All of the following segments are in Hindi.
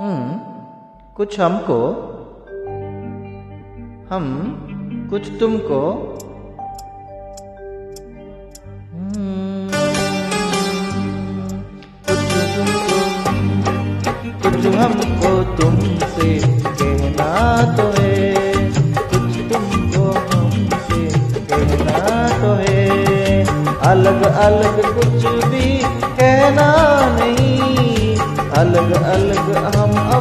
हम्म कुछ हमको हम कुछ तुमको। हम्म, कुछ तुमको कुछ हमको तुमसे कहना तो है। कुछ तुमको हमसे कहना तो है। अलग अलग कुछ भी कहना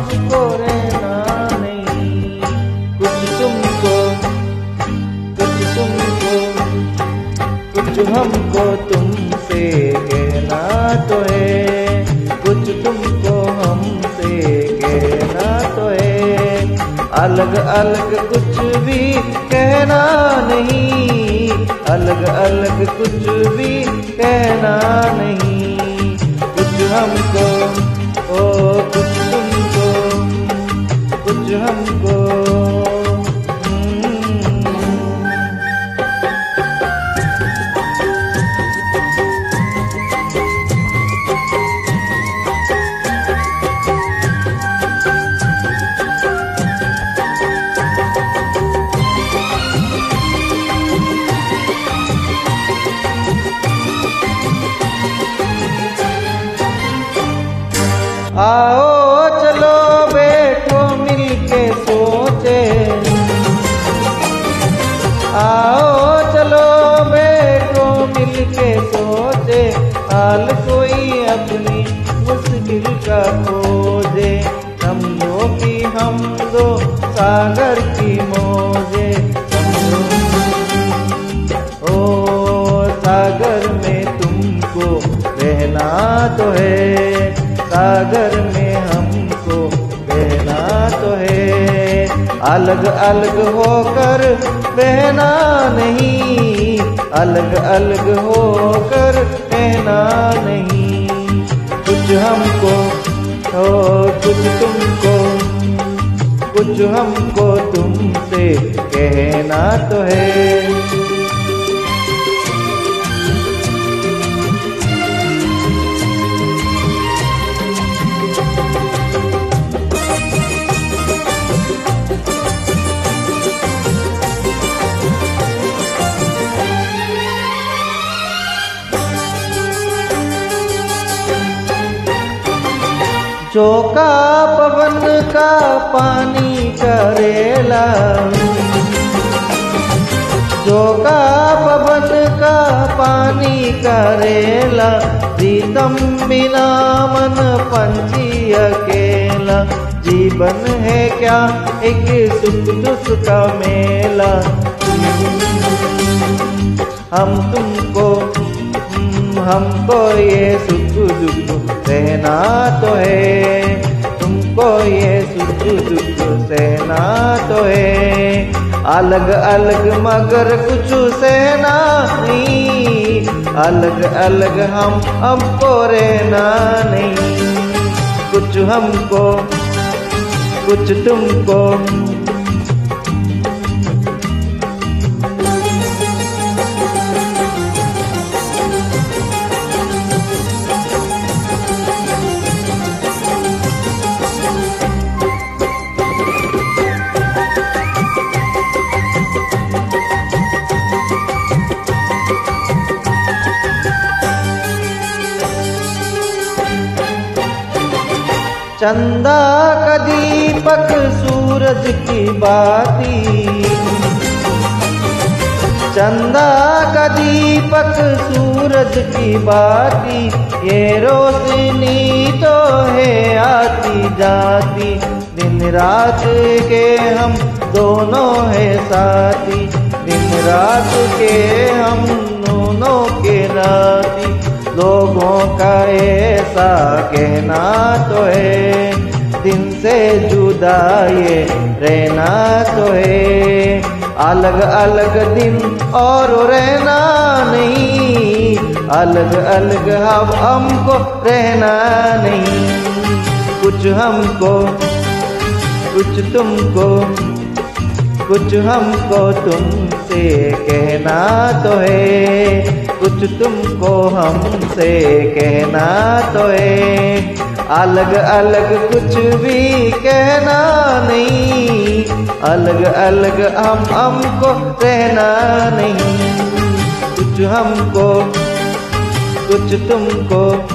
हम को रहना नहीं। कुछ तुमको कुछ तुमको, कुछ हमको तुमसे कहना तो है। कुछ तुमको हमसे कहना तो है। अलग अलग कुछ भी कहना नहीं। अलग अलग कुछ भी कहना नहीं। आओ चलो बैठो मिलके सोचे। आओ चलो बैठो मिलके सोचे, हाल कोई अपनी मुश्किल का खोजे। समझो कि हम दो, सागर की मोजे। ओ सागर में तुमको रहना तो है। सागर में हमको रहना तो है। अलग अलग होकर बहना नहीं। अलग अलग होकर रहना नहीं। कुछ हमको ओ कुछ तुमको। कुछ हमको तुमसे कहना तो है। चौका पवन का पानी करेला। चौका पवन का पानी करेला, प्रीतम बिना मन पंछी अकेला। जीवन है क्या एक सुख दुख का मेला। हम तुमको हमको ये सुख दुख सहना तो है। तुमको ये सुख दुख सहना तो है। अलग अलग मगर कुछ सहना नहीं। अलग अलग हम, हमको रहना नहीं। कुछ हमको, कुछ तुमको चंदा का दीपक सूरज की बाती। चंदा का दीपक सूरज की बाती, ये रोशनी तो है आती जाती। दिन रात के हम दोनों है साथी दिन रात के हम दोनों के राती। लोगों का ऐसा कहना तो है। दिन से जुदा ये रहना तो है। अलग अलग दिन और रहना नहीं। अलग अलग हम हमको रहना नहीं। कुछ हमको, कुछ तुमको, कुछ हमको तुमसे कहना तो है। कुछ तुमको हमसे कहना तो है। अलग अलग कुछ भी कहना नहीं। अलग अलग हम हमको रहना नहीं। कुछ हमको, कुछ तुमको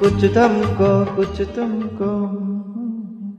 कुछ तुमको कुछ तुमको।